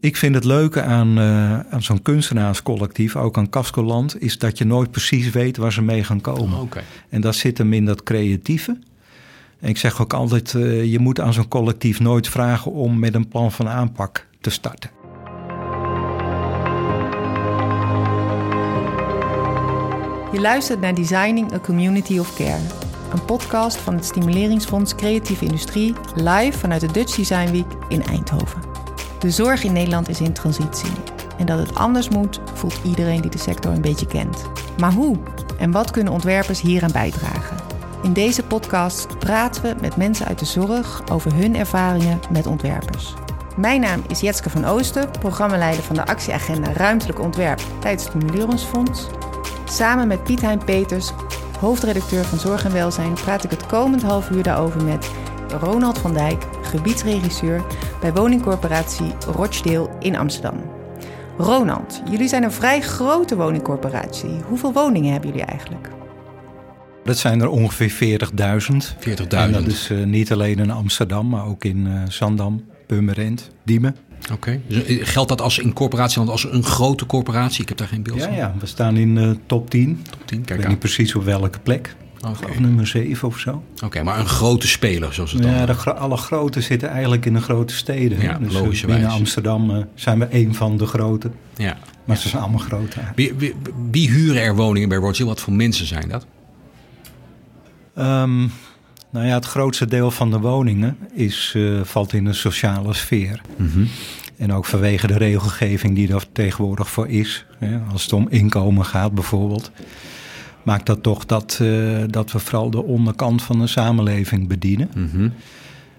Ik vind het leuke aan, uh, aan zo'n kunstenaarscollectief, ook aan Cascoland, is dat je nooit precies weet waar ze mee gaan komen. Oh, okay. En dat zit hem in dat creatieve. En ik zeg ook altijd, uh, je moet aan zo'n collectief nooit vragen om met een plan van aanpak te starten. Je luistert naar Designing a Community of Care. Een podcast van het Stimuleringsfonds Creatieve Industrie, live vanuit de Dutch Design Week in Eindhoven. De zorg in Nederland is in transitie. En dat het anders moet, voelt iedereen die de sector een beetje kent. Maar hoe? En wat kunnen ontwerpers hieraan bijdragen? In deze podcast praten we met mensen uit de zorg over hun ervaringen met ontwerpers. Mijn naam is Jetske van Oosten, programmaleider van de actieagenda Ruimtelijk Ontwerp bij het. Samen met Piet Hein Peters, hoofdredacteur van Zorg en Welzijn, praat ik het komend half uur daarover met Ronald van Dijk, gebiedsregisseur bij woningcorporatie Rochdale in Amsterdam. Ronald, jullie zijn een vrij grote woningcorporatie. Hoeveel woningen hebben jullie eigenlijk? Dat zijn er ongeveer 40.000. 40.000. En dat is uh, niet alleen in Amsterdam, maar ook in uh, Zandam, Purmerend, Diemen. Oké. Okay. Dus geldt dat als in corporatieland als een grote corporatie? Ik heb daar geen beeld ja, van. Ja, we staan in uh, top 10. Top 10, kijk Ik weet niet precies op welke plek. Okay. Of nummer 7 of zo. Oké, okay, maar een grote speler zoals het dan Ja, de alle grote zitten eigenlijk in de grote steden. Ja, dus logischerwijs. binnen Amsterdam uh, zijn we een van de grote. Ja. Maar ze zijn allemaal groot. Wie, wie, wie, huren er woningen bij Rothschild? Wat voor mensen zijn dat? Um, nou ja, het grootste deel van de woningen is, uh, valt in de sociale sfeer. Mm -hmm. En ook vanwege de regelgeving die er tegenwoordig voor is. Hè, als het om inkomen gaat bijvoorbeeld. Maakt dat toch dat, uh, dat we vooral de onderkant van de samenleving bedienen. Mm -hmm.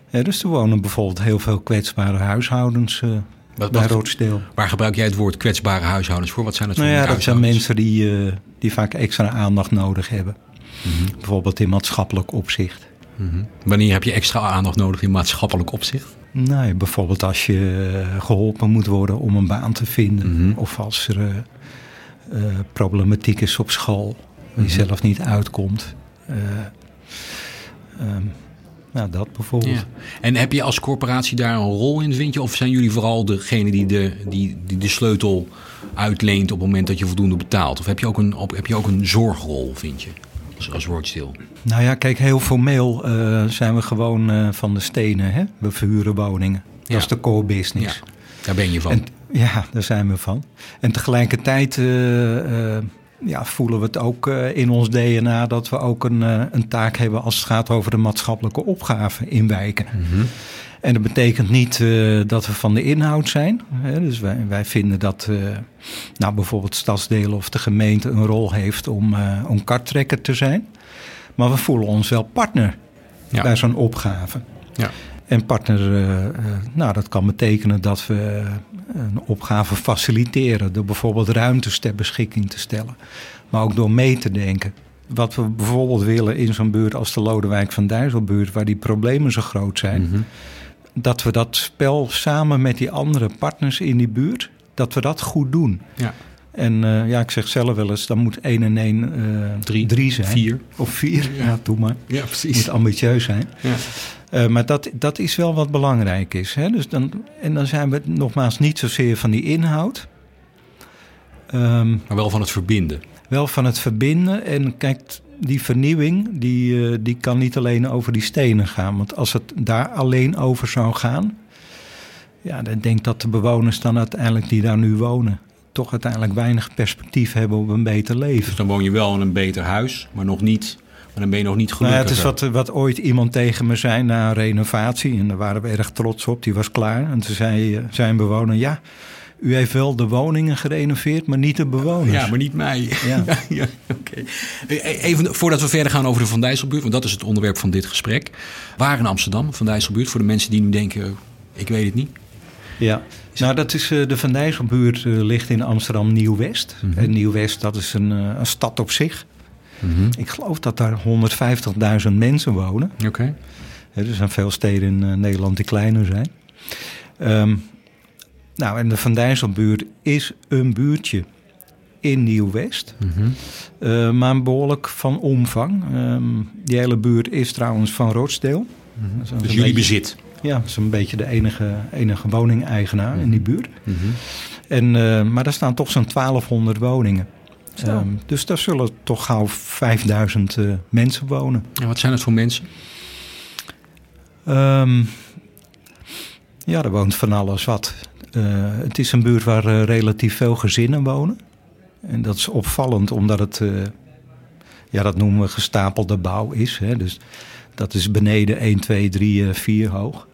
ja, dus er wonen bijvoorbeeld heel veel kwetsbare huishoudens uh, wat, bij wat, Roodsteel. Waar gebruik jij het woord kwetsbare huishoudens voor? Wat zijn het voor nou ja, dat zijn mensen die, uh, die vaak extra aandacht nodig hebben. Mm -hmm. Bijvoorbeeld in maatschappelijk opzicht. Mm -hmm. Wanneer heb je extra aandacht nodig in maatschappelijk opzicht? Nee, bijvoorbeeld als je geholpen moet worden om een baan te vinden. Mhm. Of als er problematiek is op school. Die Mhm. zelf niet uitkomt. Uh, um, nou, dat bijvoorbeeld. Ja. En heb je als corporatie daar een rol in, vind je? Of zijn jullie vooral degene die de, die, die de sleutel uitleent op het moment dat je voldoende betaalt? Of heb je ook een, op, heb je ook een zorgrol, vind je, als, als Rothschild? Nou ja, kijk, heel formeel uh, zijn we gewoon uh, van de stenen. Hè? We verhuren woningen. Dat Ja. is de core business. Ja, daar ben je van. En, ja, daar zijn we van. En tegelijkertijd uh, ja, voelen we het ook uh, in ons DNA dat we ook een, uh, een taak hebben als het gaat over de maatschappelijke opgave in wijken. Mm -hmm. En dat betekent niet uh, dat we van de inhoud zijn. Hè? Dus wij, wij vinden dat nou, bijvoorbeeld stadsdelen of de gemeente een rol heeft om, om karttrekker te zijn. Maar we voelen ons wel partner ja. bij zo'n opgave. Ja. En partner, nou, dat kan betekenen dat we een opgave faciliteren. Door bijvoorbeeld ruimtes ter beschikking te stellen. Maar ook door mee te denken. Wat we bijvoorbeeld willen in zo'n buurt als de Lodewijk van Dijsselbuurt... waar die problemen zo groot zijn... Mm -hmm. dat we dat spel samen met die andere partners in die buurt... dat we dat goed doen. Ja. En uh, ja, ik zeg zelf wel eens, dan moet één en één uh, drie, drie zijn. Vier. Of vier, ja, ja doe maar. Ja, precies. Moet ambitieus zijn. Ja. Uh, maar dat, dat is wel wat belangrijk is. Hè? Dus dan, en dan zijn we nogmaals niet zozeer van die inhoud. Um, maar wel van het verbinden. Wel van het verbinden. En kijk, die vernieuwing die, uh, die kan niet alleen over die stenen gaan. Want als het daar alleen over zou gaan... Ja, dan denk ik dat de bewoners dan uiteindelijk die daar nu wonen... toch uiteindelijk weinig perspectief hebben op een beter leven. Dus dan woon je wel in een beter huis, maar nog niet... Maar dan ben je nog niet gelukkig. Nou ja, het is wat, wat ooit iemand tegen me zei na een renovatie. En daar waren we erg trots op. Die was klaar. En toen zei zijn bewoner... Ja, u heeft wel de woningen gerenoveerd, maar niet de bewoners. Ja, maar niet mij. Ja. ja, ja Oké. Okay. Even voordat we verder gaan over de Van Dijsselbuurt... want dat is het onderwerp van dit gesprek. Waar in Amsterdam, Van Dijsselbuurt... voor de mensen die nu denken, ik weet het niet. Ja, nou dat is uh, de Van Dijsselbuurt uh, ligt in Amsterdam Nieuw-West. Mhm. Mm -hmm. En Nieuw-West, dat is een, een stad op zich. Mm -hmm. Ik geloof dat daar 150.000 mensen wonen. Oké. Okay. Er zijn veel steden in uh, Nederland die kleiner zijn. Um, nou, en de Van Dijsselbuurt is een buurtje in Nieuw-West. Mm -hmm. uh, maar behoorlijk van omvang. Um, die hele buurt is trouwens van Rochdale. Mm -hmm. Dus jullie beetje, bezit? Ja, dat is een beetje de enige, enige woningeigenaar in die buurt. en, eh, maar daar staan toch zo'n 1200 woningen. Ehm, dus daar zullen toch gauw 5000 eh, mensen wonen. En wat zijn het voor mensen? Ehm, ja, er woont van alles wat. Eh, het is een buurt waar eh, relatief veel gezinnen wonen. En dat is opvallend omdat het, ja, dat noemen we gestapelde bouw is. Hè. Dus dat is beneden 1, 2, 3, 4 hoog.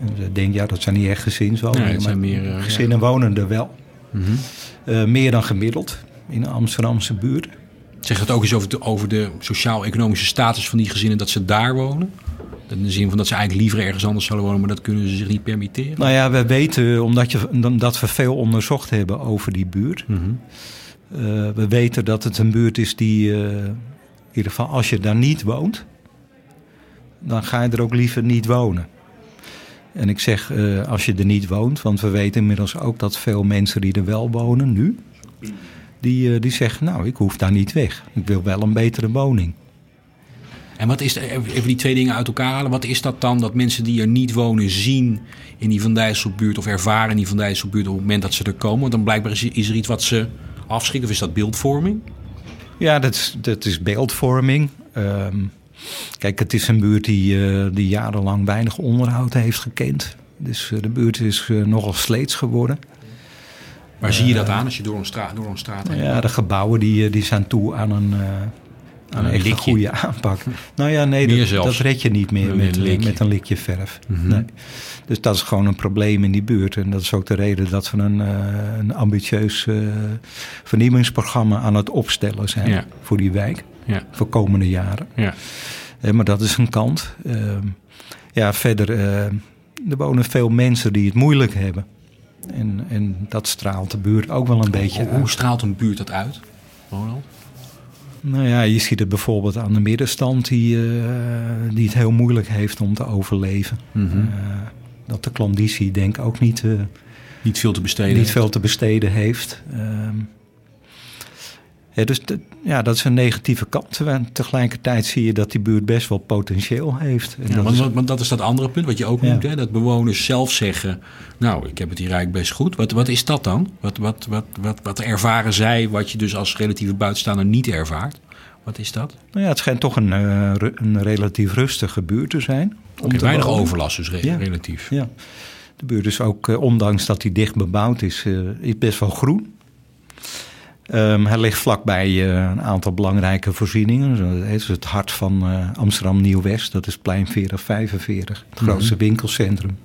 En ik denk, ja, dat zijn niet echt gezinswoningen. Nee, maar meer, gezinnen wonen er wel. Mhm. Meer dan gemiddeld in de Amsterdamse buurt. Zegt het ook eens over de, over de sociaal-economische status van die gezinnen dat ze daar wonen? In de zin van dat ze eigenlijk liever ergens anders zouden wonen, maar dat kunnen ze zich niet permitteren. Nou ja, we weten, omdat je, dat we veel onderzocht hebben over die buurt. Mhm. Eh, we weten dat het een buurt is die, eh, in ieder geval als je daar niet woont, dan ga je er ook liever niet wonen. En ik zeg eh, als je er niet woont, want we weten inmiddels ook dat veel mensen die er wel wonen nu, die, eh, die zeggen, nou, ik hoef daar niet weg. Ik wil wel een betere woning. En wat is, de- even die twee dingen uit elkaar halen. Wat is dat dan dat mensen die er niet wonen zien in die Van Dijsselbuurt of ervaren in die Van Dijsselbuurt op het moment dat ze er komen? Want dan blijkbaar is, is er iets wat ze afschrikt of is dat beeldvorming? Ja, dat is, dat is beeldvorming. Ehm, kijk, het is een buurt die, eh, die jarenlang weinig onderhoud heeft gekend. Dus eh, de buurt is nogal sleets geworden. Waar zie je dat aan als je door een straat, door een straat heen Ja, de gebouwen die, eh, die zijn toe aan een, eh, aan Een een goede aanpak. Nou ja, nee, dat, red je niet meer Met met, een eh, likje. met een likje verf. Mhm. Nee. Dus dat is gewoon een probleem in die buurt. En dat is ook de reden dat we een, eh, een ambitieus eh, vernieuwingsprogramma aan het opstellen zijn Ja. voor die wijk. Ja. Voor komende jaren. Ja. Eh, maar dat is een kant. Ehm, ja, verder, eh, er wonen veel mensen die het moeilijk hebben. En, en dat straalt de buurt ook wel een beetje Hoe, uit. hoe straalt een buurt dat uit? Ronald? Nou ja, je ziet het bijvoorbeeld aan de middenstand die, eh, die het heel moeilijk heeft om te overleven. Mhm. Eh, dat de klanditie denk ik ook niet, eh, Niet veel te besteden. niet veel te besteden heeft. Ja, dus de- ja, dat is een negatieve kant. Terwijl tegelijkertijd zie je dat die buurt best wel potentieel heeft. En Ja, dat want, is- dat is dat andere punt wat je ook Ja. noemt. Hè? Dat bewoners zelf zeggen, nou, ik heb het hier eigenlijk best goed. Wat, wat is dat dan? Wat, wat, wat, wat, wat ervaren zij wat je dus als relatieve buitenstaander niet ervaart? Wat is dat? Nou ja, het schijnt toch een, eh, een relatief rustige buurt te zijn. te weinig wonen. overlast dus re- Ja. relatief. Ja. De buurt is ook, eh, ondanks dat hij dicht bebouwd is, eh, is best wel groen. Ehm, hij ligt vlakbij eh, een aantal belangrijke voorzieningen. Zo, Het is het hart van eh, Amsterdam Nieuw-West. Dat is plein 4045. Het grootste winkelcentrum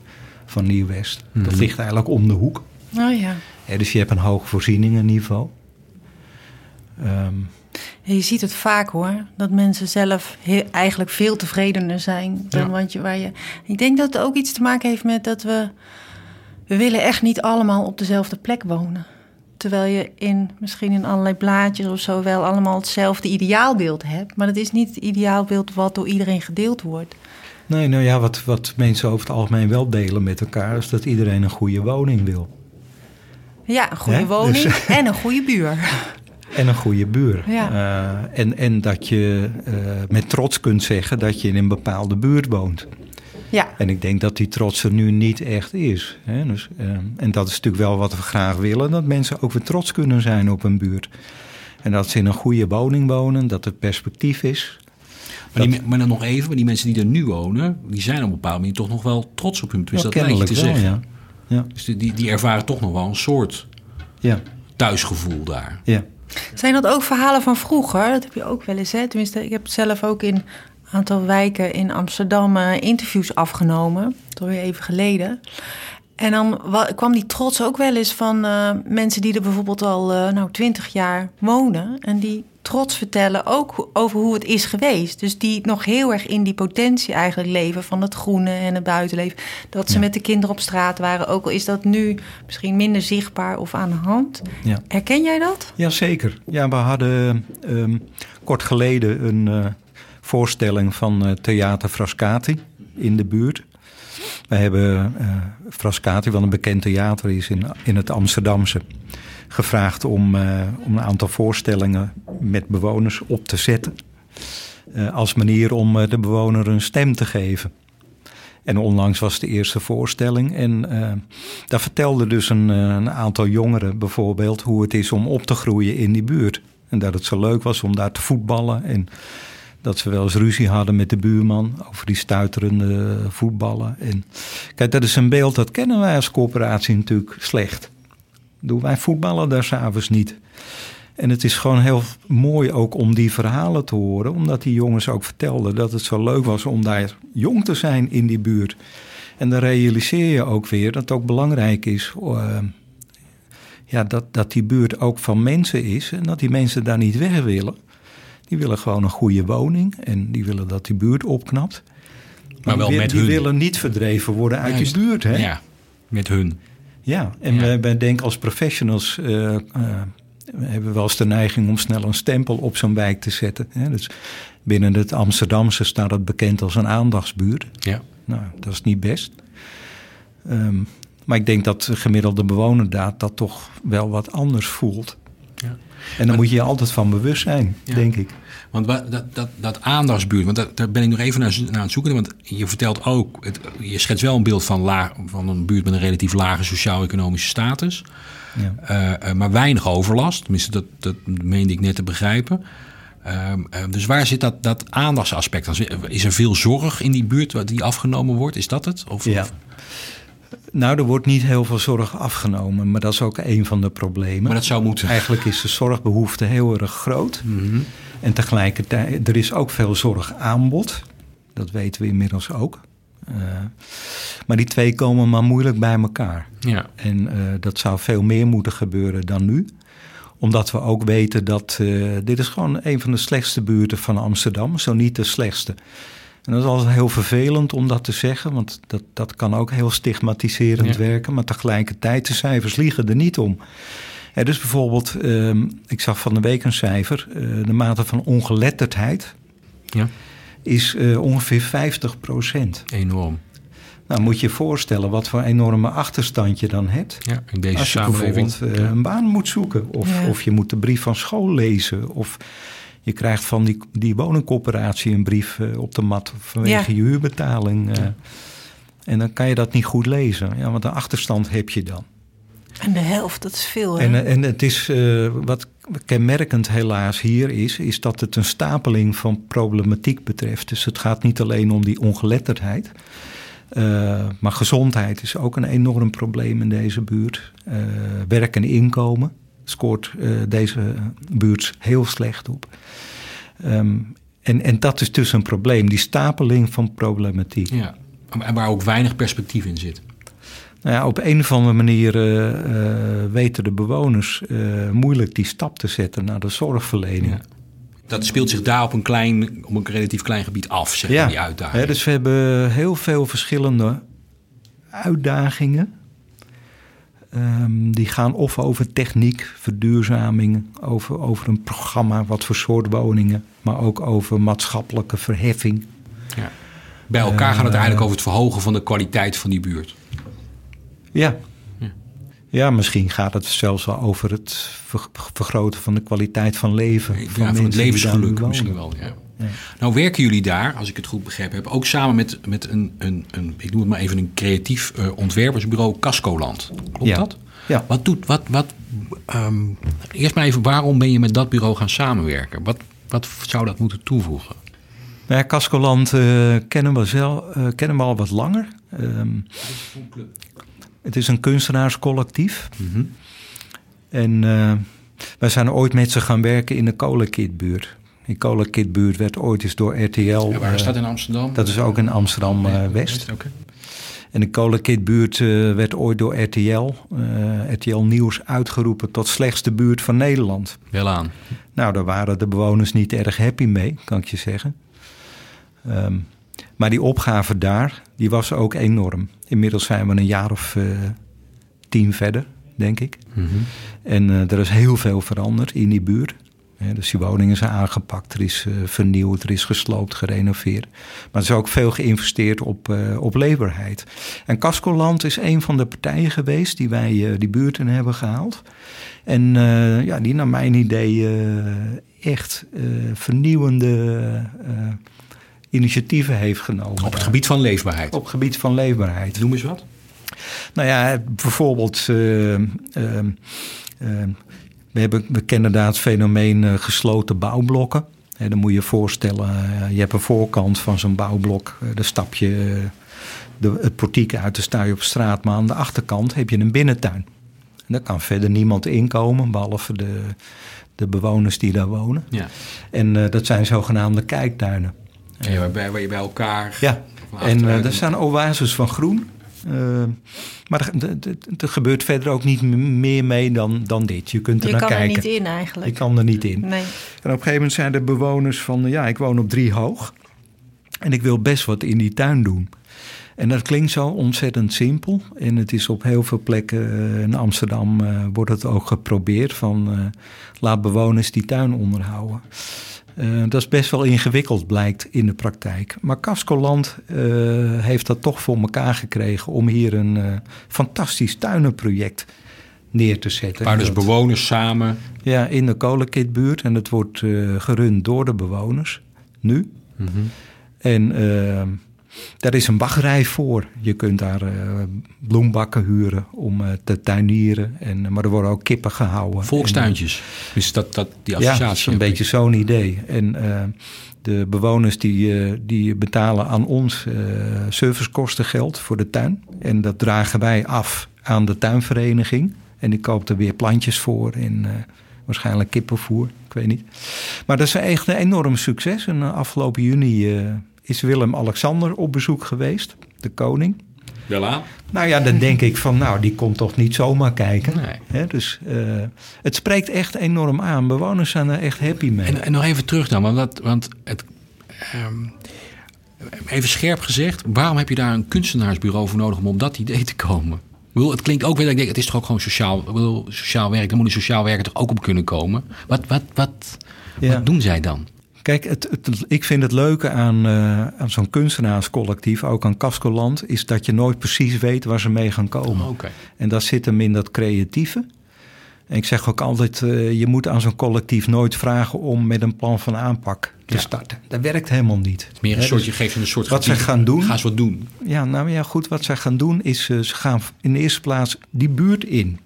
van Nieuw-West. Dat Mhm. ligt eigenlijk om de hoek. Oh ja. Dus je hebt een hoog voorzieningenniveau. Ehm, Ja, Je ziet het vaak hoor, dat mensen zelf eigenlijk veel tevredener zijn dan Ja. wat je, waar je. Ik denk dat het ook iets te maken heeft met dat we. We willen echt niet allemaal op dezelfde plek wonen. Terwijl je in misschien in allerlei blaadjes of zo wel allemaal hetzelfde ideaalbeeld hebt. Maar dat is niet het ideaalbeeld wat door iedereen gedeeld wordt. nee, nou ja, wat, wat mensen over het algemeen wel delen met elkaar... is dat iedereen een goede woning wil. Ja, een goede Hè? woning Dus- en een goede buur. En een goede buur. Ja. Eh, en, en dat je eh, met trots kunt zeggen dat je in een bepaalde buurt woont. Ja, En ik denk dat die trots er nu niet echt is. Hè? Dus, eh, en dat is natuurlijk wel wat we graag willen: dat mensen ook weer trots kunnen zijn op een buurt. En dat ze in een goede woning wonen, dat er perspectief is. Maar, die, maar dan nog even, maar die mensen die er nu wonen, die zijn op een bepaalde manier toch nog wel trots op hun. Dus Ja, dat lijkt je te wel, zeggen. ja. Ja, Dus die, die, ervaren toch nog wel een soort ja, thuisgevoel daar. ja. Zijn dat ook verhalen van vroeger? Dat heb je ook wel eens, hè? Tenminste, ik heb zelf ook in aantal wijken in Amsterdam eh, interviews afgenomen. Dat weer even geleden. En dan wa- kwam die trots ook wel eens van eh, mensen die er bijvoorbeeld al eh, nou, 20 jaar wonen. En die trots vertellen ook over hoe het is geweest. Dus die nog heel erg in die potentie eigenlijk leven van het groene en het buitenleven. Dat ze Ja. met de kinderen op straat waren. Ook al is dat nu misschien minder zichtbaar of aan de hand. ja. Herken jij dat? Jazeker. Ja, we hadden ehm, kort geleden een voorstelling van eh, Theater Frascati in de buurt. We hebben eh Frascati, wat een bekend theater is in, in het Amsterdamse, gevraagd om, eh, om een aantal voorstellingen met bewoners op te zetten. Als manier om de bewoner een stem te geven. En onlangs was de eerste voorstelling. En daar vertelde dus een, een, aantal jongeren bijvoorbeeld hoe het is om op te groeien in die buurt. En dat het zo leuk was om daar te voetballen. En dat ze wel eens ruzie hadden met de buurman over die stuiterende voetballen. En kijk, dat is een beeld dat kennen wij als coöperatie natuurlijk slecht. Doen wij voetballen daar s'avonds niet. En het is gewoon heel mooi ook om die verhalen te horen, omdat die jongens ook vertelden dat het zo leuk was om daar jong te zijn in die buurt. En dan realiseer je ook weer dat het ook belangrijk is uh, ja, dat, dat die buurt ook van mensen is en dat die mensen daar niet weg willen. Die willen gewoon een goede woning en die willen dat die buurt opknapt. Maar, wel die, met die hun. willen niet verdreven worden uit Juist. die buurt. Hè? Ja, met hun. Ja, en Ja. Wij, wij denken als professionals. we hebben wel eens de neiging om snel een stempel op zo'n wijk te zetten. Hè? Dus binnen het Amsterdamse staat het bekend als een aandachtsbuurt. Ja. Nou, dat is niet best. Ehm, maar ik denk dat de gemiddelde bewoner daar dat toch wel wat anders voelt. En daar Maar- moet je je altijd van bewust zijn, Ja. denk ik. Want wa- dat, dat, dat aandachtsbuurt, want daar, daar ben ik nog even naar, naar aan het zoeken. Want je vertelt ook, het, je schetst wel een beeld van, laag, van een buurt met een relatief lage sociaal-economische status. Ja. Eh, eh, maar weinig overlast. Tenminste, dat, dat meende ik net te begrijpen. Ehm, eh, dus waar zit dat, dat aandachtsaspect? dan? Is er veel zorg in die buurt die afgenomen wordt? Is dat het? Of, Ja. of- Nou, er wordt niet heel veel zorg afgenomen, maar dat is ook een van de problemen. maar dat zou moeten. Eigenlijk is de zorgbehoefte heel erg groot. Mhm. En tegelijkertijd, er is ook veel zorgaanbod. Dat weten we inmiddels ook. Eh, maar die twee komen maar moeilijk bij elkaar. Ja. En eh, dat zou veel meer moeten gebeuren dan nu. Omdat we ook weten dat eh, dit is gewoon een van de slechtste buurten van Amsterdam. Zo niet de slechtste. En dat is altijd heel vervelend om dat te zeggen. Want dat, dat kan ook heel stigmatiserend Ja. werken. Maar tegelijkertijd, de cijfers liegen er niet om. Hè, dus bijvoorbeeld, ehm, ik zag van de week een cijfer. eh, de mate van ongeletterdheid ja, is eh, ongeveer 50 procent. enorm. Nou, moet je je voorstellen wat voor enorme achterstand je dan hebt. Ja, in deze Als je samenleving. bijvoorbeeld eh, een baan moet zoeken, of, Ja. of je moet de brief van school lezen, of je krijgt van die, die woningcoöperatie een brief eh, op de mat vanwege Ja. je huurbetaling. eh. En dan kan je dat niet goed lezen, ja, want een achterstand heb je dan. En de helft, dat is veel. Hè? En, eh, en het is wat kenmerkend helaas hier is, is dat het een stapeling van problematiek betreft. Dus het gaat niet alleen om die ongeletterdheid. maar gezondheid is ook een enorm probleem in deze buurt. Werk en inkomen scoort eh, deze buurt heel slecht op. Ehm, en, en dat is dus een probleem, die stapeling van problematiek. Ja. En waar ook weinig perspectief in zit. Nou ja, op een of andere manier eh, eh, weten de bewoners moeilijk die stap te zetten naar de zorgverlening. Ja. Dat speelt zich daar op een, klein, op een relatief klein gebied af, zeg maar, die uitdaging. Hè, dus we hebben heel veel verschillende uitdagingen. Ehm, die gaan of over techniek, verduurzaming, over, over een programma, wat voor soort woningen, maar ook over maatschappelijke verheffing. Ja. Bij elkaar gaat het Eh, eigenlijk over het verhogen van de kwaliteit van die buurt. Ja. Ja. Ja, misschien gaat het zelfs wel over het ver- vergroten van de kwaliteit van leven. Ja, van, van het levensgeluk misschien wel. Ja. Nou werken jullie daar, als ik het goed begrepen heb, ook samen met, met een, een, een, ik noem het maar even een creatief eh, ontwerpersbureau Cascoland. Klopt Ja. dat? Ja. Wat doet, wat, wat, ehm, eerst maar even, waarom ben je met dat bureau gaan samenwerken? Wat, wat zou dat moeten toevoegen? Nou ja, Cascoland eh, kennen, we zelf, eh, kennen we al wat langer. Ehm, het is een kunstenaarscollectief. Mhm. En wij zijn ooit met ze gaan werken in de Kolenkitbuurt. Die Kolenkitbuurt werd ooit eens door RTL... En waar is eh, dat in Amsterdam? dat is ook in Amsterdam-West. Oké. En de Kolenkitbuurt eh, werd ooit door RTL, eh, RTL Nieuws, uitgeroepen tot slechtste buurt van Nederland. Wel aan. Nou, daar waren de bewoners niet erg happy mee, kan ik je zeggen. Ehm, maar die opgave daar, die was ook enorm. Inmiddels zijn we een jaar of eh, tien verder, denk ik. Mhm. En eh, er is heel veel veranderd in die buurt. Dus die woningen zijn aangepakt, er is eh, vernieuwd, er is gesloopt, gerenoveerd. Maar er is ook veel geïnvesteerd op, eh, op leefbaarheid. En Cascoland is een van de partijen geweest die wij eh, die buurt in hebben gehaald. En ja, die naar mijn idee echt vernieuwende initiatieven heeft genomen. Op het gebied van leefbaarheid. Op het gebied van leefbaarheid. Noem eens wat. Nou ja, bijvoorbeeld. Uh, uh, we, hebben, we kennen daar het fenomeen gesloten bouwblokken. dan moet je je voorstellen, je hebt een voorkant van zo'n bouwblok. dan stap je de, het portiek uit, dan sta je op straat. Maar aan de achterkant heb je een binnentuin. En daar kan verder niemand inkomen, behalve de, de bewoners die daar wonen. Ja. En dat zijn zogenaamde kijktuinen. Ja, waarbij, waar je bij elkaar... Ja, en uh, er zijn oases van groen. Uh, maar er gebeurt verder ook niet meer mee dan, dan dit. Je kunt er je naar kijken. Je kan er niet in eigenlijk. Je kan er niet in. Nee. En op een gegeven moment zijn er bewoners van... ja, ik woon op drie hoog. En ik wil best wat in die tuin doen. En dat klinkt zo ontzettend simpel. En het is op heel veel plekken in Amsterdam... Uh, wordt het ook geprobeerd van... laat bewoners die tuin onderhouden. Uh, dat is best wel ingewikkeld, blijkt in de praktijk. Maar Cascoland uh, heeft dat toch voor elkaar gekregen om hier een uh, fantastisch tuinenproject neer te zetten. Waar dus bewoners samen. Ja, in de kolenkitbuurt. En het wordt gerund door de bewoners nu. Mm -hmm. En daar is een wachtrij voor. Je kunt daar uh, bloembakken huren om uh, te tuinieren. En, maar er worden ook kippen gehouden. Volkstuintjes. En, dus dat, dat, die associatie. Ja, dat is een beetje zo'n idee. En de bewoners die, die betalen aan ons servicekostengeld voor de tuin. En dat dragen wij af aan de tuinvereniging. En die koopt er weer plantjes voor en waarschijnlijk kippenvoer. Ik weet niet. Maar dat is echt een enorm succes. En afgelopen juni is Willem-Alexander op bezoek geweest, de koning. Wel aan? Nou ja, dan denk ik van, nou, die komt toch niet zomaar kijken. Nee. dus uh, het spreekt echt enorm aan. Bewoners zijn er echt happy mee. En, en nog even terug dan, want, dat, want het, um, even scherp gezegd, waarom heb je daar een kunstenaarsbureau voor nodig om op dat idee te komen? Bedoel, het klinkt ook weer, ik denk, het is toch ook gewoon sociaal, sociaal werk, daar moet een sociaal werker toch ook op kunnen komen. Wat, wat, wat, Ja. wat doen zij dan? Kijk, het, het, ik vind het leuke aan, uh, aan zo'n kunstenaarscollectief, ook aan Cascoland, is dat je nooit precies weet waar ze mee gaan komen. Oh. En dat zit hem in dat creatieve. En ik zeg ook altijd, uh, je moet aan zo'n collectief nooit vragen om met een plan van aanpak te Ja. starten. Dat werkt helemaal niet. Meer een soort, dus je geeft ze een soort wat gebied. gaan doen- Ga eens wat doen. Ja, nou ja, goed. Wat zij gaan doen is, uh, ze gaan in de eerste plaats die buurt in.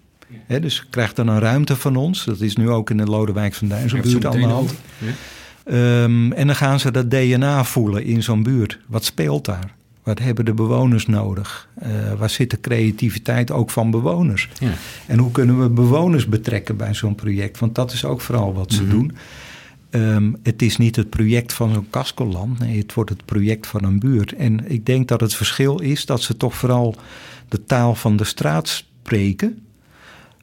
Hè, dus je krijgt dan een ruimte van ons. Dat is nu ook in de Lodewijk van Duizenbuurt aan de hand. Ja. Um, en dan gaan ze dat DNA voelen in zo'n buurt. Wat speelt daar? Wat hebben de bewoners nodig? Uh, waar zit de creativiteit ook van bewoners? Ja. En hoe kunnen we bewoners betrekken bij zo'n project? Want dat is ook vooral wat ze Mhm. doen. Um, het is niet het project van zo'n Cascoland. Nee, het wordt het project van een buurt. En ik denk dat het verschil is dat ze toch vooral de taal van de straat spreken.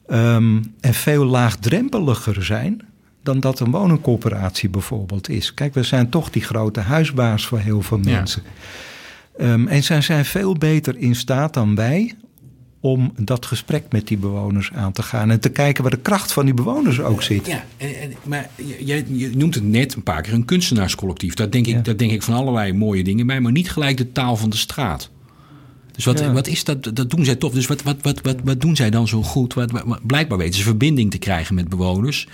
Um, en veel laagdrempeliger zijn dan dat een woningcorporatie bijvoorbeeld is. Kijk, we zijn toch die grote huisbaas voor heel veel Ja. mensen. Um, en zij zijn veel beter in staat dan wij om dat gesprek met die bewoners aan te gaan. En te kijken waar de kracht van die bewoners ook zit. Ja, en, en, maar je, je noemt het net een paar keer een kunstenaarscollectief. Daar denk, ik, Ja. daar denk ik van allerlei mooie dingen bij, maar niet gelijk de taal van de straat. Dus wat, Ja. wat is dat? Dat doen zij toch. Dus wat, wat, wat, wat, wat doen zij dan zo goed? Wat, wat- blijkbaar weten ze verbinding te krijgen met bewoners.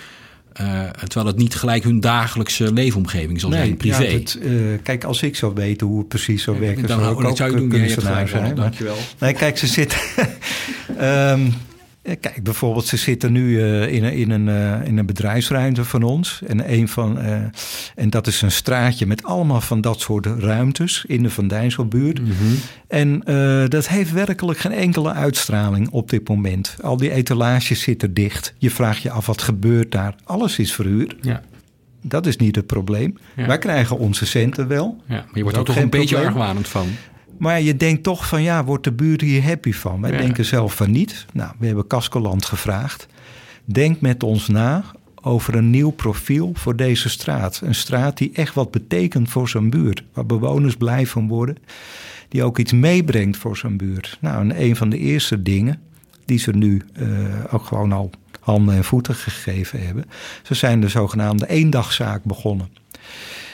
Eh, terwijl het niet gelijk hun dagelijkse leefomgeving zal zijn, privé. ja, het, eh, kijk, als ik zou weten hoe het precies zou werken, dan, zou ik ook zou je doen. Je hebt kunstenaar zijn. Dankjewel. Nee, kijk, ze zitten. Ehm, eh, kijk, bijvoorbeeld, ze zitten nu eh, in, een, in, een, eh, in een bedrijfsruimte van ons. En, een van, eh, en dat is een straatje met allemaal van dat soort ruimtes in de Van Dijsselbuurt. Mhm. En eh, dat heeft werkelijk geen enkele uitstraling op dit moment. Al die etalages zitten dicht. Je vraagt je af wat gebeurt daar. Alles is verhuurd. Ja, Dat is niet het probleem. Ja. Wij krijgen onze centen wel. ja, maar je wordt ook toch een beetje argwanend van. Maar je denkt toch van ja, wordt de buurt hier happy van? Wij Ja. denken zelf van niet. Nou, we hebben Cascoland gevraagd. Denk met ons na over een nieuw profiel voor deze straat. Een straat die echt wat betekent voor zijn buurt. Waar bewoners blij van worden. Die ook iets meebrengt voor zijn buurt. Nou, en een van de eerste dingen die ze nu eh, ook gewoon al handen en voeten gegeven hebben. Ze zijn de zogenaamde eendagzaak begonnen.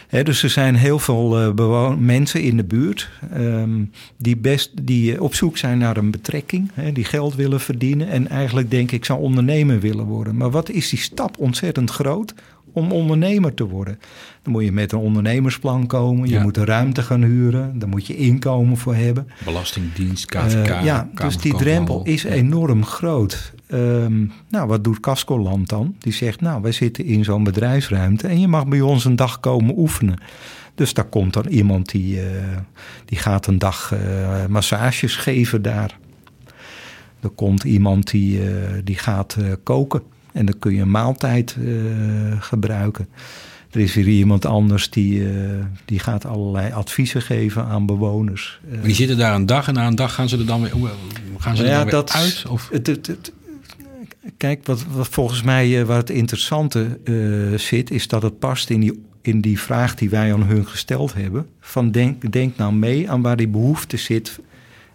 Dus er zijn heel veel eh, mensen in de buurt ehm, die, best, die eh, op zoek zijn naar een betrekking, die geld willen verdienen en eigenlijk denk ik zou ondernemer willen worden. Maar wat is die stap ontzettend groot om ondernemer te worden. Dan moet je met een ondernemersplan komen. Je Ja. moet een ruimte gaan huren. Daar moet je inkomen voor hebben. Belastingdienst, KVK. Eh, ja, dus die drempel is enorm groot. Ehm, nou, wat doet Cascoland dan? Die zegt, nou, wij zitten in zo'n bedrijfsruimte... en je mag bij ons een dag komen oefenen. Dus daar komt dan iemand die, eh, die gaat een dag eh, massages geven daar. Er komt iemand die, die gaat koken. En dan kun je een maaltijd eh, gebruiken. Er is weer iemand anders die, eh, die gaat allerlei adviezen geven aan bewoners. Eh, Maar die zitten daar een dag en na een dag gaan ze er dan weer, gaan ze er Nou dan weer uit? Of? Het, het, het- kijk, wat, wat volgens mij eh, waar het interessante eh, zit, is dat het past in die, in die vraag die wij aan hun gesteld hebben. Van denk, denk nou mee aan waar die behoefte zit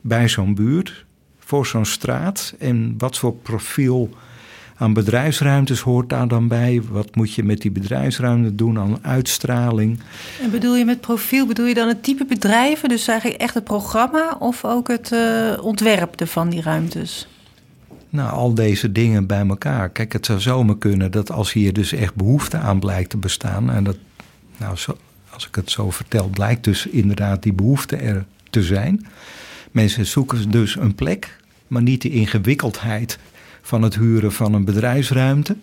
bij zo'n buurt, voor zo'n straat. En wat voor profiel aan bedrijfsruimtes hoort daar dan bij? Wat moet je met die bedrijfsruimte doen aan uitstraling? En bedoel je met profiel, bedoel je dan het type bedrijven? Dus eigenlijk echt het programma of ook het eh, ontwerp van die ruimtes? Nou, al deze dingen bij elkaar. Kijk, het zou zomaar kunnen dat als hier dus echt behoefte aan blijkt te bestaan. En dat, nou, zo, als ik het zo vertel, blijkt dus inderdaad die behoefte er te zijn. Mensen zoeken dus een plek, maar niet de ingewikkeldheid van het huren van een bedrijfsruimte.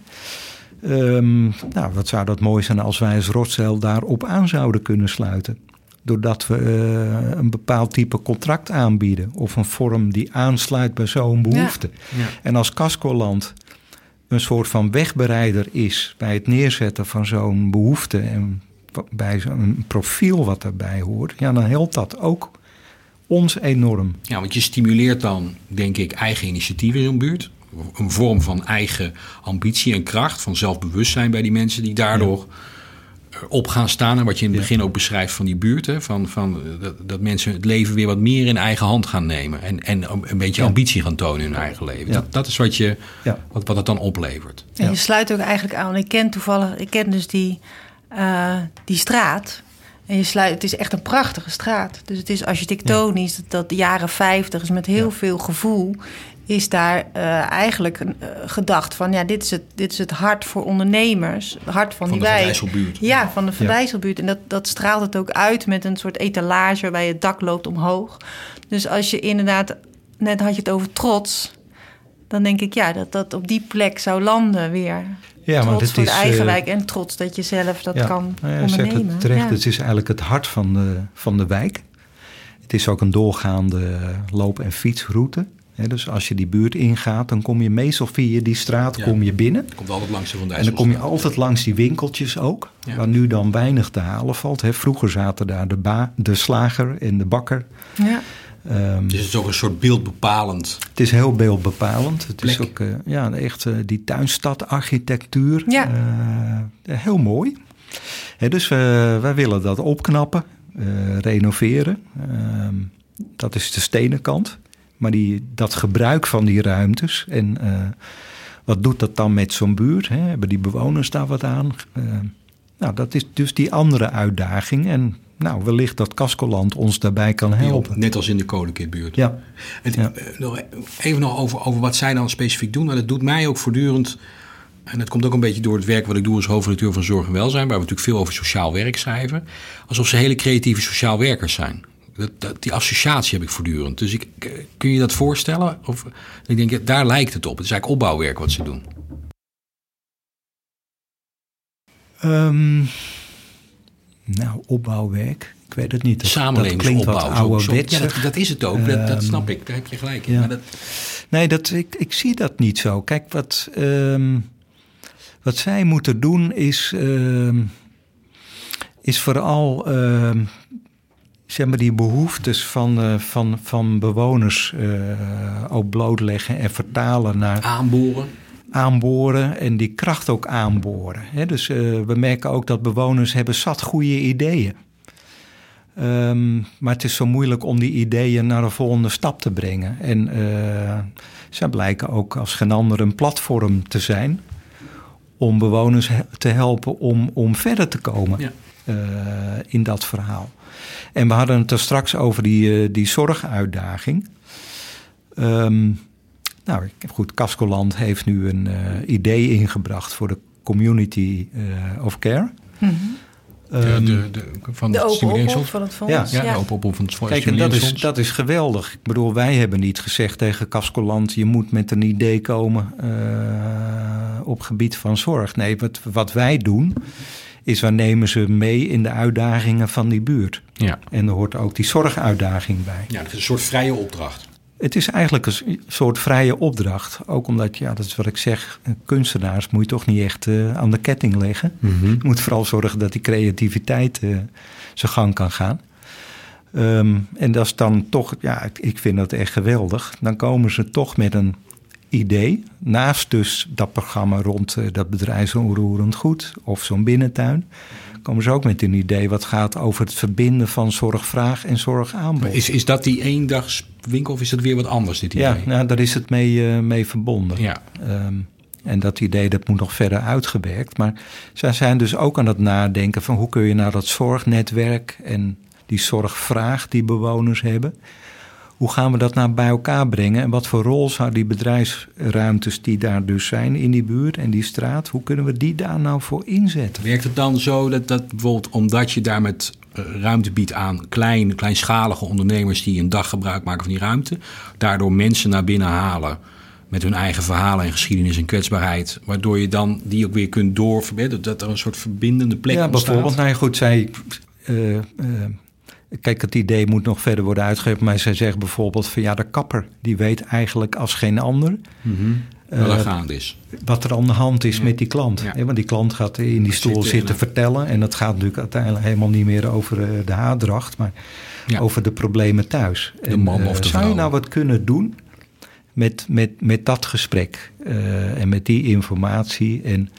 Ehm, nou, wat zou dat mooi zijn als wij als Rotzeil daarop aan zouden kunnen sluiten. Doordat we eh, een bepaald type contract aanbieden. Of een vorm die aansluit bij zo'n behoefte. Ja. En als Cascoland een soort van wegbereider is bij het neerzetten van zo'n behoefte en bij zo'n profiel wat daarbij hoort, ja, dan helpt dat ook ons enorm. Ja, want je stimuleert dan, denk ik, eigen initiatieven in een buurt. Een vorm van eigen ambitie en kracht, van zelfbewustzijn bij die mensen die daardoor eh, op gaan staan. En wat je in het Ja. begin ook beschrijft van die buurt. Hè, van, van, eh, dat, dat mensen het leven weer wat meer in eigen hand gaan nemen. En, en een beetje Ja. ambitie gaan tonen in hun eigen leven. Ja. Dat, dat is wat, je, Ja. wat, wat het dan oplevert. En Ja. je sluit ook eigenlijk aan. Ik ken toevallig, ik ken dus die, eh, die straat. En je sluit, het is echt een prachtige straat. Dus het is architectonisch, dat, dat de jaren 50 is met heel Ja. veel gevoel. Is daar eh, eigenlijk een, eh, gedacht van ja, dit is, het, dit is het hart voor ondernemers. Het hart van, Van die de wijk. Verdijsselbuurt. Ja, van de Verdijsselbuurt. En dat, dat straalt het ook uit met een soort etalage waarbij het dak loopt omhoog. Dus als je inderdaad, net had je het over trots. Dan denk ik ja, dat dat op die plek zou landen weer. Ja, trots het voor de is, eigen eh, wijk en trots dat je zelf dat ja, kan nou ja, zegt ondernemen. het terecht. Ja. Het is eigenlijk het hart van de, van de wijk. Het is ook een doorgaande loop- en fietsroute. Hè, dus als je die buurt ingaat, dan kom je meestal via die straat Ja. kom je binnen. Komt altijd langs de Van En dan kom je altijd langs die winkeltjes ook, Ja. waar nu dan weinig te halen valt. Hè. Vroeger zaten daar de, ba de slager en de bakker. Ja. Ehm, Dus het is ook een soort beeldbepalend. het is heel beeldbepalend. Het is ook eh, ja, echt eh, die tuinstadarchitectuur. Ja. Eh, heel mooi. Hè, dus wij willen dat opknappen, eh, renoveren. Ehm, dat is de stenen kant. Maar die, dat gebruik van die ruimtes en eh, wat doet dat dan met zo'n buurt? Hè? Hebben die bewoners daar wat aan? Eh, nou, dat is dus die andere uitdaging. En nou, wellicht dat Cascoland ons daarbij kan helpen. Net als in de Kolenkitbuurt. Ja, Het, Ja. eh, nog even nog over, over wat zij dan specifiek doen. Want het doet mij ook voortdurend... En dat komt ook een beetje door het werk wat ik doe als hoofdredacteur van Zorg en Welzijn... waar we natuurlijk veel over sociaal werk schrijven. Alsof ze hele creatieve sociaal werkers zijn. Dat, dat, die associatie heb ik voortdurend. Dus ik, kun je dat voorstellen? Of, ik denk, daar lijkt het op. Het is eigenlijk opbouwwerk wat ze doen. Ehm, nou, opbouwwerk. Ik weet het niet. Dat, dat klinkt Samenlevingsopbouw. ouderwets. Ja, dat, dat is het ook. dat, dat Ehm, snap ik. Daar heb je gelijk in. ja. Maar dat, Nee, dat, ik, ik zie dat niet zo. Kijk, wat, ehm, wat zij moeten doen is, is vooral zeg maar die behoeftes van, eh, van, van bewoners eh, ook blootleggen en vertalen naar aanboren. aanboren en die kracht ook aanboren. Dus eh, we merken ook dat bewoners hebben zat goede ideeën. Ehm, maar het is zo moeilijk om die ideeën naar een volgende stap te brengen. En eh zij blijken ook als geen ander een platform te zijn om bewoners te helpen om, om verder te komen Ja. Eh, in dat verhaal. En we hadden het er straks over die, eh, die zorguitdaging. Ehm, nou, ik- goed, Cascoland heeft nu een eh, idee ingebracht voor de Community of Care. Ehm, de, de, van De het open Stimuleringsfonds. oproep van het fonds. Ja, Ja, de open oproep van het Kijk, en dat is, dat is geweldig. Ik bedoel, wij hebben niet gezegd tegen Cascoland... je moet met een idee komen eh, op gebied van zorg. Nee, wat, wat wij doen is we nemen ze mee in de uitdagingen van die buurt. Ja. En er hoort ook die zorguitdaging bij. ja, het is een soort vrije opdracht. Het is eigenlijk een soort vrije opdracht. Ook omdat, ja, dat is wat ik zeg... kunstenaars moet je toch niet echt eh, aan de ketting leggen. Je moet vooral zorgen dat die creativiteit eh, zijn gang kan gaan. Ehm, en dat is dan toch, ja, ik vind dat echt geweldig. Dan komen ze toch met een idee. Naast dus dat programma rond eh, dat bedrijfsonroerend goed of zo'n binnentuin. Komen ze ook met een idee wat gaat over het verbinden van zorgvraag en zorgaanbod. Is, is dat die eendagswinkel of is dat weer wat anders, dit idee? ja, nou, daar is het mee, eh, mee verbonden. Ja. Ehm, en dat idee dat moet nog verder uitgewerkt. Maar zij zijn dus ook aan het nadenken van hoe kun je nou dat zorgnetwerk en die zorgvraag die bewoners hebben, hoe gaan we dat nou bij elkaar brengen? En wat voor rol zou die bedrijfsruimtes die daar dus zijn in die buurt en die straat, hoe kunnen we die daar nou voor inzetten? Werkt het dan zo dat, dat bijvoorbeeld omdat je daar met eh, ruimte biedt aan klein, kleinschalige ondernemers die een dag gebruik maken van die ruimte, daardoor mensen naar binnen halen met hun eigen verhalen en geschiedenis en kwetsbaarheid, waardoor je dan die ook weer kunt doorverbinden, dat er een soort verbindende plek ja, ontstaat? bijvoorbeeld, nou ja, goed, zij. eh, eh, kijk, het idee moet nog verder worden uitgegeven. Maar zij zegt bijvoorbeeld van ja, de kapper die weet eigenlijk als geen ander. Eh, Wel er gaande is. wat er aan de hand is Ja. met die klant. Ja. Want die klant gaat in die stoel Zitten zitten en- vertellen. En dat gaat natuurlijk uiteindelijk helemaal niet meer over eh, de haardracht, maar Ja. over de problemen thuis. De man of de Zou je nou wat kunnen doen met, met, met dat gesprek eh, en met die informatie? En,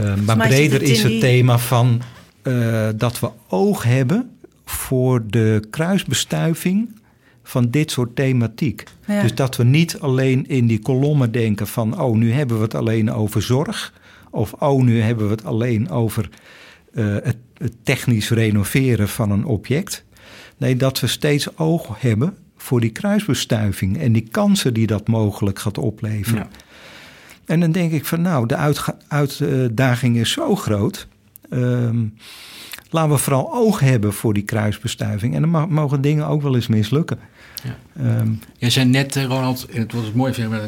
eh, maar breder het is het die- thema van eh, dat we oog hebben voor de kruisbestuiving van dit soort thematiek. Ja. Dus dat we niet alleen in die kolommen denken van... oh, nu hebben we het alleen over zorg... of oh, nu hebben we het alleen over eh, het, het technisch renoveren van een object. Nee, dat we steeds oog hebben voor die kruisbestuiving... en die kansen die dat mogelijk gaat opleveren. Ja. En dan denk ik van nou, de uitdaging is zo groot. Ehm, laten we vooral oog hebben voor die kruisbestuiving. En dan mogen dingen ook wel eens mislukken. Ja. Ehm, Jij zei net, eh, Ronald, en het was het mooi, vind eh,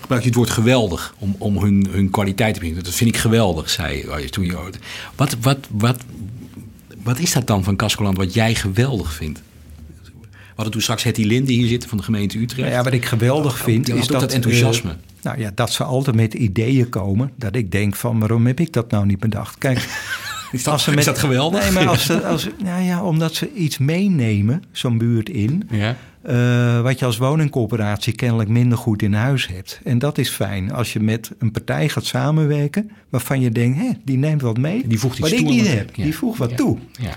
gebruik je het woord geweldig om, om hun, hun kwaliteit te brengen. Dat vind ik geweldig, zei je toen je. Wat, wat, wat, wat is dat dan van Cascoland wat jij geweldig vindt? We hadden toen straks Hetty Linde hier zitten van de gemeente Utrecht. nou ja, wat ik geweldig vind Ja, is dat, dat enthousiasme. eh, nou ja, dat ze altijd met ideeën komen. Dat ik denk van waarom heb ik dat nou niet bedacht? Kijk, is, dat, als ze is dat geweldig? Nee, maar als ze, als, nou ja, omdat ze iets meenemen, zo'n buurt in. ja. eh, wat je als woningcorporatie kennelijk minder goed in huis hebt. En dat is fijn als je met een partij gaat samenwerken waarvan je denkt, hé, die neemt wat mee. Die voegt iets wat toe ik niet heb. ja. Die voegt wat Ja. toe. Ja.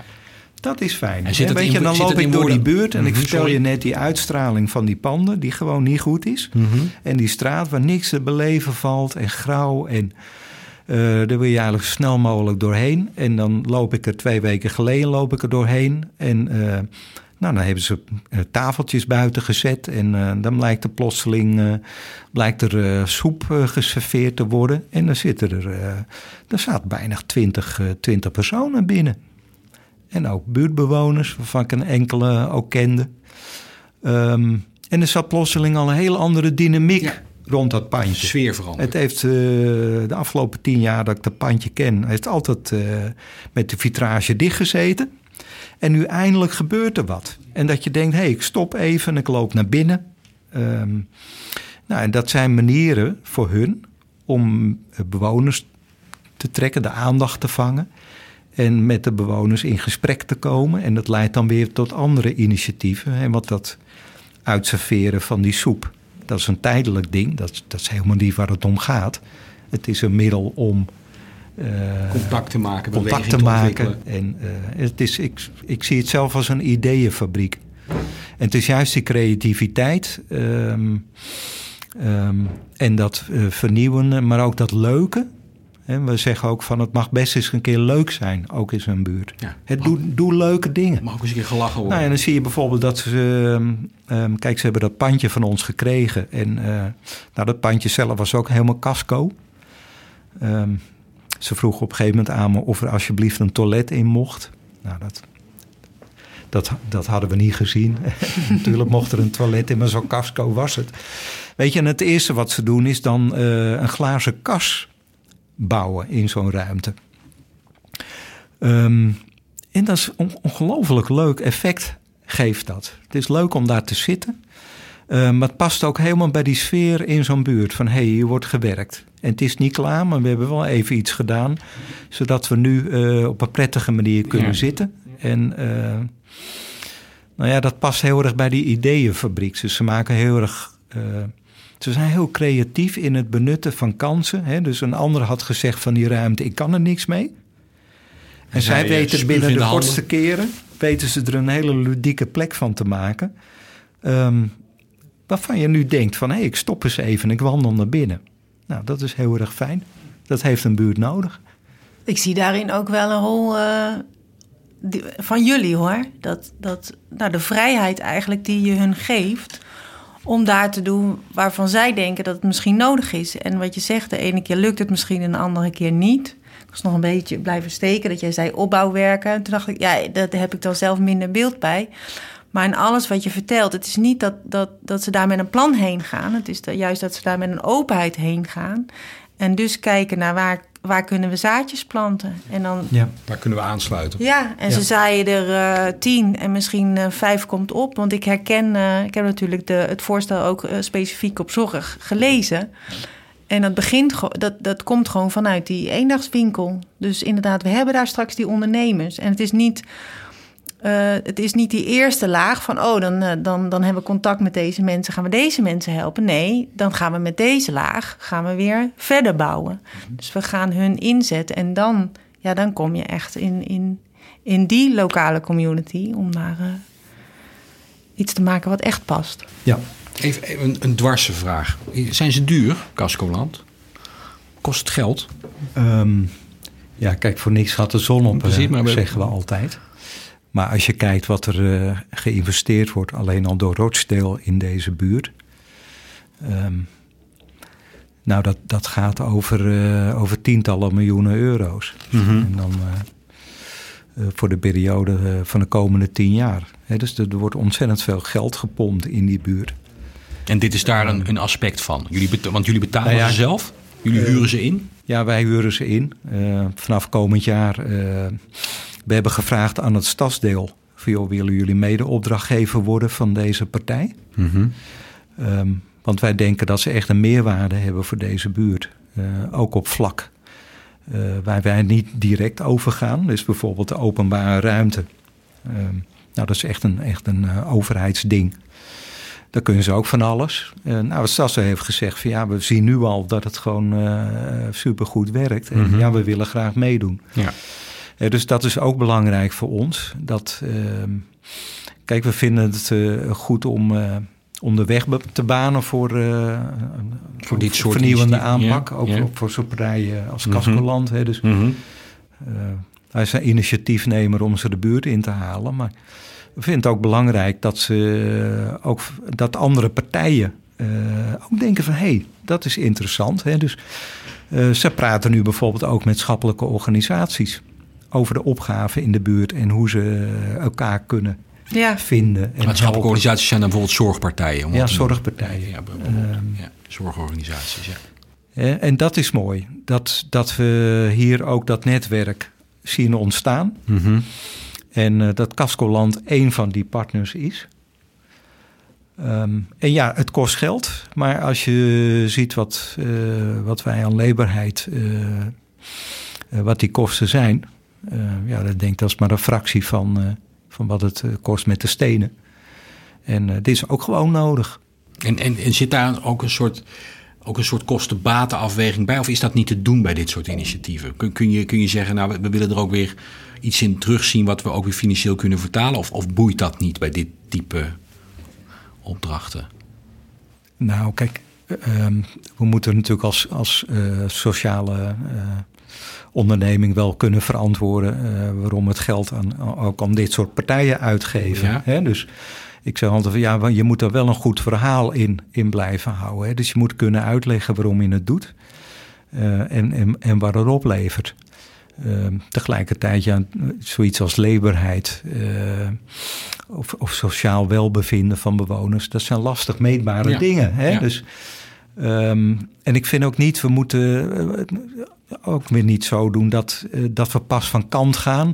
Dat is fijn. En weet in- je, dan loop ik door die buurt en ik Mhm, vertel sorry. je net die uitstraling van die panden, die gewoon niet goed is. Mhm. En die straat waar niks te beleven valt en grauw. En eh, daar wil je eigenlijk zo snel mogelijk doorheen. En dan loop ik er twee weken geleden loop ik er doorheen. En eh, nou, dan hebben ze eh, tafeltjes buiten gezet. En dan blijkt er plotseling eh, blijkt er, soep geserveerd te worden. En dan zitten er, er staat bijna 20, eh, 20 personen binnen. En ook buurtbewoners, waarvan ik een enkele ook kende. Ehm, en er zat plotseling al een hele andere dynamiek Ja. rond dat pandje. Sfeer veranderen. Het heeft eh, de afgelopen tien jaar dat ik dat pandje ken, heeft altijd eh, met de vitrage dichtgezeten. En nu eindelijk gebeurt er wat. En dat je denkt, hé, hey, ik stop even en ik loop naar binnen. Ehm, nou, en dat zijn manieren voor hun om bewoners te trekken, de aandacht te vangen. En met de bewoners in gesprek te komen. En dat leidt dan weer tot andere initiatieven. Hè, want dat uitserveren van die soep, dat is een tijdelijk ding. Dat, is- dat is helemaal niet waar het om gaat. Het is een middel om eh, contact te maken, contact te maken. En eh, het is, ik, ik zie het zelf als een ideeënfabriek. En het is juist die creativiteit ehm, ehm, en dat eh, vernieuwende, maar ook dat leuke. Hè, we zeggen ook van het mag best eens een keer leuk zijn, ook in zo'n buurt. Ja. Het doe, doe leuke dingen. Mag ook eens een keer gelachen worden. Nou, en dan zie je bijvoorbeeld dat ze. ehm, ehm, kijk, ze hebben dat pandje van ons gekregen. En eh, nou, dat pandje zelf was ook helemaal casco. Ehm, ze vroeg op een gegeven moment aan me of er alsjeblieft een toilet in mocht. Nou, dat, dat, dat hadden we niet gezien. Natuurlijk mocht er een toilet in, maar zo'n casco was het. Weet je, en het eerste wat ze doen is dan uh, een glazen kas bouwen in zo'n ruimte. Um, en dat is een ongelooflijk leuk effect geeft dat. Het is leuk om daar te zitten. Uh, maar het past ook helemaal bij die sfeer in zo'n buurt. Van hé, hey, hier wordt gewerkt. En het is niet klaar, maar we hebben wel even iets gedaan. Zodat we nu uh, op een prettige manier kunnen ja. zitten. En uh, nou ja, dat past heel erg bij die ideeënfabriek. Dus ze maken heel erg. Ze zijn heel creatief in het benutten van kansen. Hè? Dus een ander had gezegd van die ruimte, ik kan er niks mee. En zij weten binnen de, de kortste keren weten ze er een hele ludieke plek van te maken. Um, waarvan je nu denkt van hé, hey, ik stop eens even en ik wandel naar binnen. Nou, dat is heel erg fijn. Dat heeft een buurt nodig. Ik zie daarin ook wel een rol uh, die, van jullie hoor. Dat, dat, nou, de vrijheid eigenlijk die je hun geeft om daar te doen waarvan zij denken dat het misschien nodig is. En wat je zegt, de ene keer lukt het misschien en de andere keer niet. Ik was nog een beetje blijven steken dat jij zei opbouwwerken. En toen dacht ik, ja, daar heb ik dan zelf minder beeld bij. Maar in alles wat je vertelt, het is niet dat, dat, dat ze daar met een plan heen gaan. Het is juist dat ze daar met een openheid heen gaan. En dus kijken naar waar, waar kunnen we zaadjes planten. En dan, ja, waar kunnen we aansluiten. Ja, en ze zaaien er uh, tien en misschien uh, vijf komt op. Want ik herken, uh, ik heb natuurlijk de, het voorstel ook specifiek op zorg gelezen. En dat, begint, dat, dat komt gewoon vanuit die eendagswinkel. Dus inderdaad, we hebben daar straks die ondernemers. En het is niet uh, het is niet die eerste laag van, oh, dan, uh, dan, dan hebben we contact met deze mensen, gaan we deze mensen helpen. Nee, dan gaan we met deze laag gaan we weer verder bouwen. Mhm. Dus we gaan hun inzetten en dan, ja, dan kom je echt in, in, in die lokale community om daar uh, iets te maken wat echt past. Ja. Even, even een, een dwarse vraag. Zijn ze duur, Cascoland? Kost het geld? Um, ja, kijk, voor niks gaat de zon op, Precies, maar zeggen we altijd. Maar als je kijkt wat er uh, geïnvesteerd wordt, alleen al door Rochdale in deze buurt. Um, nou, dat, dat gaat over, uh, over tientallen miljoenen euro's. Mm -hmm. En dan uh, voor de periode van de komende tien jaar. He, dus er, er, wordt ontzettend veel geld gepompt in die buurt. En dit is daar een, een aspect van? Jullie want jullie betalen nou ja, ze zelf? Jullie huren ze in? Ja, wij huren ze in. vanaf komend jaar we hebben gevraagd aan het stadsdeel... Van, joh, willen jullie mede-opdrachtgever worden van deze partij? Mm -hmm. um, want wij denken dat ze echt een meerwaarde hebben voor deze buurt. Uh, ook op vlak uh, waar wij niet direct over gaan. Dus bijvoorbeeld de openbare ruimte. Um, nou, dat is echt een, echt een uh, overheidsding. Daar kunnen ze ook van alles. Uh, nou, Stassen heeft gezegd van ja, we zien nu al dat het gewoon uh, supergoed werkt. En mm -hmm. ja, we willen graag meedoen. Ja. Uh, dus dat is ook belangrijk voor ons. Dat, uh, kijk, we vinden het uh, goed om, om de weg te banen voor, voor dit soort vernieuwende aanpak. Ja, ook, ja. ook, voor zo'n partijen als Cascoland. Mm -hmm. Dus mm -hmm. wij zijn initiatiefnemer om ze de buurt in te halen. Maar we vinden het ook belangrijk dat, ze, ook, dat andere partijen ook denken van... hé, hey, dat is interessant. Hè? Dus ze praten nu bijvoorbeeld ook met schappelijke organisaties over de opgaven in de buurt en hoe ze elkaar kunnen ja. vinden. En Maatschappelijke organisaties zijn dan bijvoorbeeld zorgpartijen. Ja, zorgpartijen. Ja, um, ja, zorgorganisaties, ja. En dat is mooi, dat, dat we hier ook dat netwerk zien ontstaan. Mm -hmm. En uh, dat Cascoland één van die partners is. Um, en ja, het kost geld, maar als je ziet wat, uh, wat wij aan leberheid, uh, wat die kosten zijn, ja, dat denk ik dat is maar een fractie van, uh, van wat het uh, kost met de stenen. En dit is ook gewoon nodig. En, en, en zit daar ook een soort, ook een soort kosten-batenafweging bij? Of is dat niet te doen bij dit soort initiatieven? Kun, kun, je, kun je zeggen, nou, we, we willen er ook weer iets in terugzien wat we ook weer financieel kunnen vertalen? Of, of boeit dat niet bij dit type opdrachten? Nou, kijk, um, we moeten natuurlijk als, als sociale onderneming wel kunnen verantwoorden uh, waarom het geld aan, ook aan dit soort partijen uitgeven. Ja. Hè? Dus ik zeg altijd van ja, je moet er wel een goed verhaal in, in blijven houden. Hè? Dus je moet kunnen uitleggen waarom je het doet. uh, en, en, en wat het oplevert. Ehm, tegelijkertijd, ja, zoiets als leberheid uh, of, of, sociaal welbevinden van bewoners, dat zijn lastig meetbare dingen. Hè? Dus, um, en ik vind ook niet, we moeten ook weer niet zo doen dat, dat we pas van kant gaan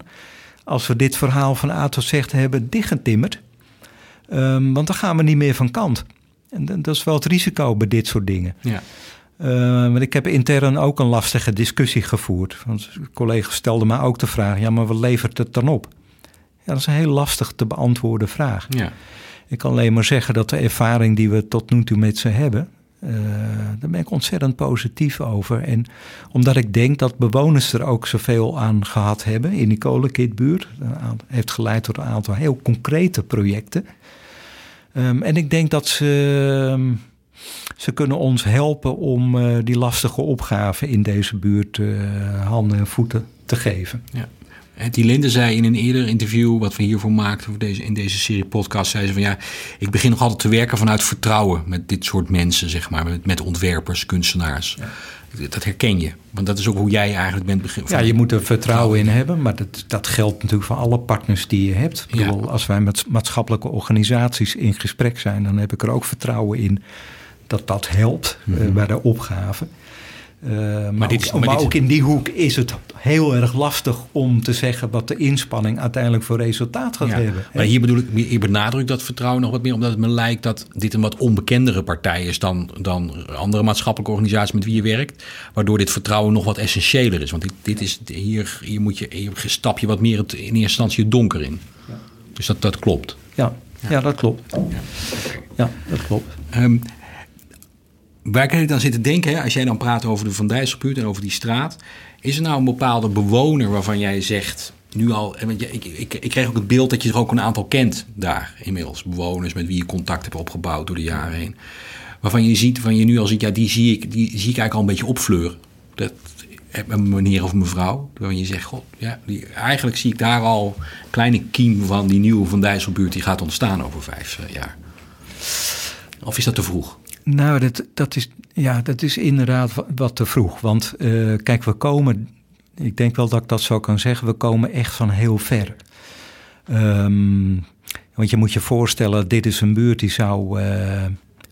als we dit verhaal van A tot Z hebben dichtgetimmerd. Um, want dan gaan we niet meer van kant. En dat is wel het risico bij dit soort dingen. Ja. Uh, want ik heb intern ook een lastige discussie gevoerd. Want collega's stelden me ook de vraag: ja, maar wat levert het dan op? Ja, dat is een heel lastig te beantwoorden vraag. Ja. Ik kan alleen maar zeggen dat de ervaring die we tot nu toe met ze hebben, uh, daar ben ik ontzettend positief over. En omdat ik denk dat bewoners er ook zoveel aan gehad hebben in die kolenkitbuurt, heeft geleid tot een aantal heel concrete projecten. Um, en ik denk dat ze, um, ze kunnen ons helpen om uh, die lastige opgave in deze buurt handen en voeten te geven. Ja. Die Linde zei in een eerder interview, wat we hiervoor maakten voor deze, in deze serie podcast, zei ze van ja, ik begin nog altijd te werken vanuit vertrouwen met dit soort mensen, zeg maar, met, met ontwerpers, kunstenaars. Ja. Dat herken je, want dat is ook hoe jij eigenlijk bent beginnen. Ja, je moet er vertrouwen in hebben, maar dat, dat geldt natuurlijk voor alle partners die je hebt. Ik bedoel, als wij met maatschappelijke organisaties in gesprek zijn, dan heb ik er ook vertrouwen in dat dat helpt mm -hmm. uh, bij de opgave. Maar, dit, ook, maar, maar ook in die hoek is het heel erg lastig om te zeggen wat de inspanning uiteindelijk voor resultaat gaat hebben. Maar hier bedoel ik, hier benadruk dat vertrouwen nog wat meer, omdat het me lijkt dat dit een wat onbekendere partij is dan, dan andere maatschappelijke organisaties met wie je werkt. Waardoor dit vertrouwen nog wat essentiëler is. Want dit, dit is, hier, hier, moet je, hier stap je wat meer het, in eerste instantie het donker in. Ja. Dus dat, dat klopt. Ja, ja. dat klopt. Ja, ja dat klopt. Um, Waar kan je dan zitten denken, hè, als jij dan praat over de Van Dijsselbuurt en over die straat. Is er nou een bepaalde bewoner waarvan jij zegt, nu al, ik, ik, ik, ik kreeg ook het beeld dat je er ook een aantal kent daar inmiddels. Bewoners met wie je contact hebt opgebouwd door de jaren heen. Waarvan je ziet, van je nu al ziet, ja, die zie ik, die zie ik eigenlijk al een beetje opfleuren. Dat, een meneer of mevrouw, waarvan je zegt, god, ja, die, eigenlijk zie ik daar al een kleine kiem van die nieuwe Van Dijsselbuurt die gaat ontstaan over vijf uh, jaar. Of is dat te vroeg? Nou, dat, dat, is, ja, dat is inderdaad wat te vroeg. Want uh, kijk, we komen, ik denk wel dat ik dat zo kan zeggen, we komen echt van heel ver. Um, want je moet je voorstellen, dit is een buurt die zou uh,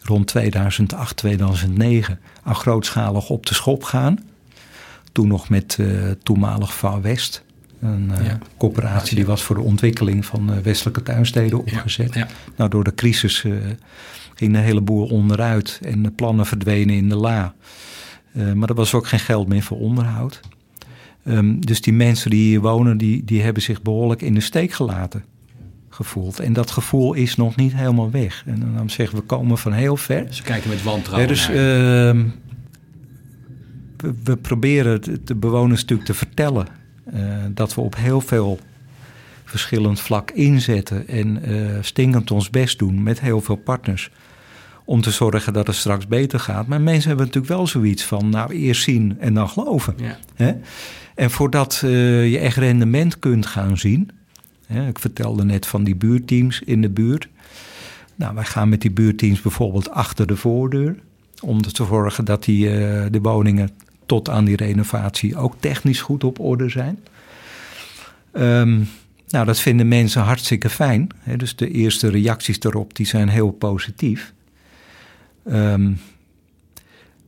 rond 2008, 2009 aan grootschalig op de schop gaan. Toen nog met uh, toenmalig Far West. Een ja. coöperatie die was voor de ontwikkeling van westelijke tuinsteden opgezet. Ja. Ja. Nou, door de crisis ging een heleboel onderuit en de plannen verdwenen in de la. Uh, maar er was ook geen geld meer voor onderhoud. Um, dus die mensen die hier wonen, die, die hebben zich behoorlijk in de steek gelaten gevoeld. En dat gevoel is nog niet helemaal weg. En dan zeggen we komen van heel ver. Ze kijken met wantrouwen. dus, uh, we, we, proberen de bewoners natuurlijk te vertellen uh, dat we op heel veel verschillend vlak inzetten en uh, stinkend ons best doen met heel veel partners om te zorgen dat het straks beter gaat. Maar mensen hebben natuurlijk wel zoiets van, nou eerst zien en dan geloven. Ja. Hè? En voordat uh, je echt rendement kunt gaan zien, hè, ik vertelde net van die buurteams in de buurt. Nou, wij gaan met die buurteams bijvoorbeeld achter de voordeur, om te zorgen dat die, uh, de woningen tot aan die renovatie ook technisch goed op orde zijn. Um, nou, dat vinden mensen hartstikke fijn. Hè? Dus de eerste reacties daarop die zijn heel positief. Um,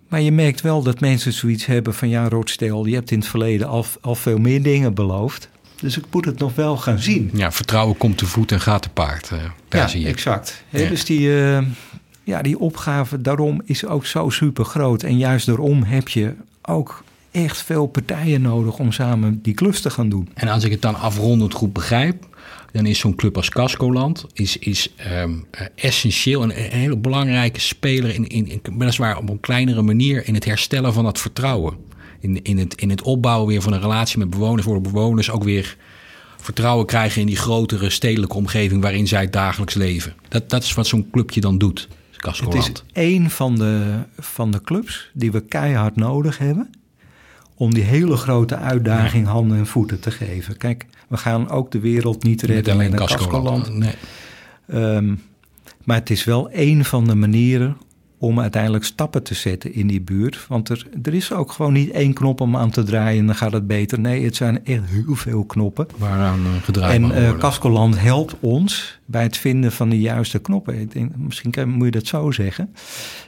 maar je merkt wel dat mensen zoiets hebben van... ja, Roodsteel, je hebt in het verleden al, al veel meer dingen beloofd. Dus ik moet het nog wel gaan zien. Ja, vertrouwen komt te voet en gaat te paard. Uh, daar ja, zie je. exact. Ja. dus die, uh, ja, die opgave daarom is ook zo super groot. En juist daarom heb je ook echt veel partijen nodig om samen die klus te gaan doen. En als ik het dan afrondend goed begrijp, dan is zo'n club als Cascoland is, is um, essentieel en een hele belangrijke speler in, in, in, weliswaar op een kleinere manier in het herstellen van dat vertrouwen. In, in, het, in het opbouwen weer van een relatie met bewoners, worden bewoners ook weer vertrouwen krijgen in die grotere stedelijke omgeving waarin zij dagelijks leven. Dat, dat is wat zo'n clubje dan doet. Het is één van de, van de clubs die we keihard nodig hebben om die hele grote uitdaging handen en voeten te geven. Kijk, we gaan ook de wereld niet redden met een Cascoland. Nee. Um, maar het is wel een van de manieren om uiteindelijk stappen te zetten in die buurt. Want er, er is ook gewoon niet één knop om aan te draaien en dan gaat het beter. Nee, het zijn echt heel veel knoppen. Waaraan uh, gedraaid En uh. Cascoland helpt ons bij het vinden van de juiste knoppen. Ik denk, misschien kan, moet je dat zo zeggen.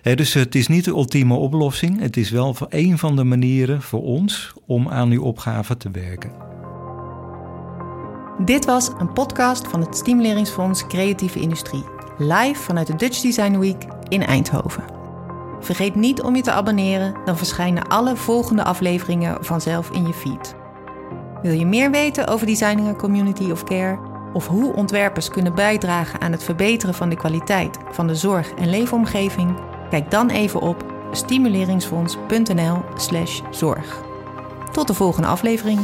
Hè, dus het is niet de ultieme oplossing. Het is wel voor een van de manieren voor ons om aan die opgave te werken. Dit was een podcast van het Stimuleringsfonds Creatieve Industrie. Live vanuit de Dutch Design Week in Eindhoven. Vergeet niet om je te abonneren, dan verschijnen alle volgende afleveringen vanzelf in je feed. Wil je meer weten over Designing Community of Care of hoe ontwerpers kunnen bijdragen aan het verbeteren van de kwaliteit van de zorg- en leefomgeving? Kijk dan even op stimuleringsfonds.nl/zorg. Tot de volgende aflevering.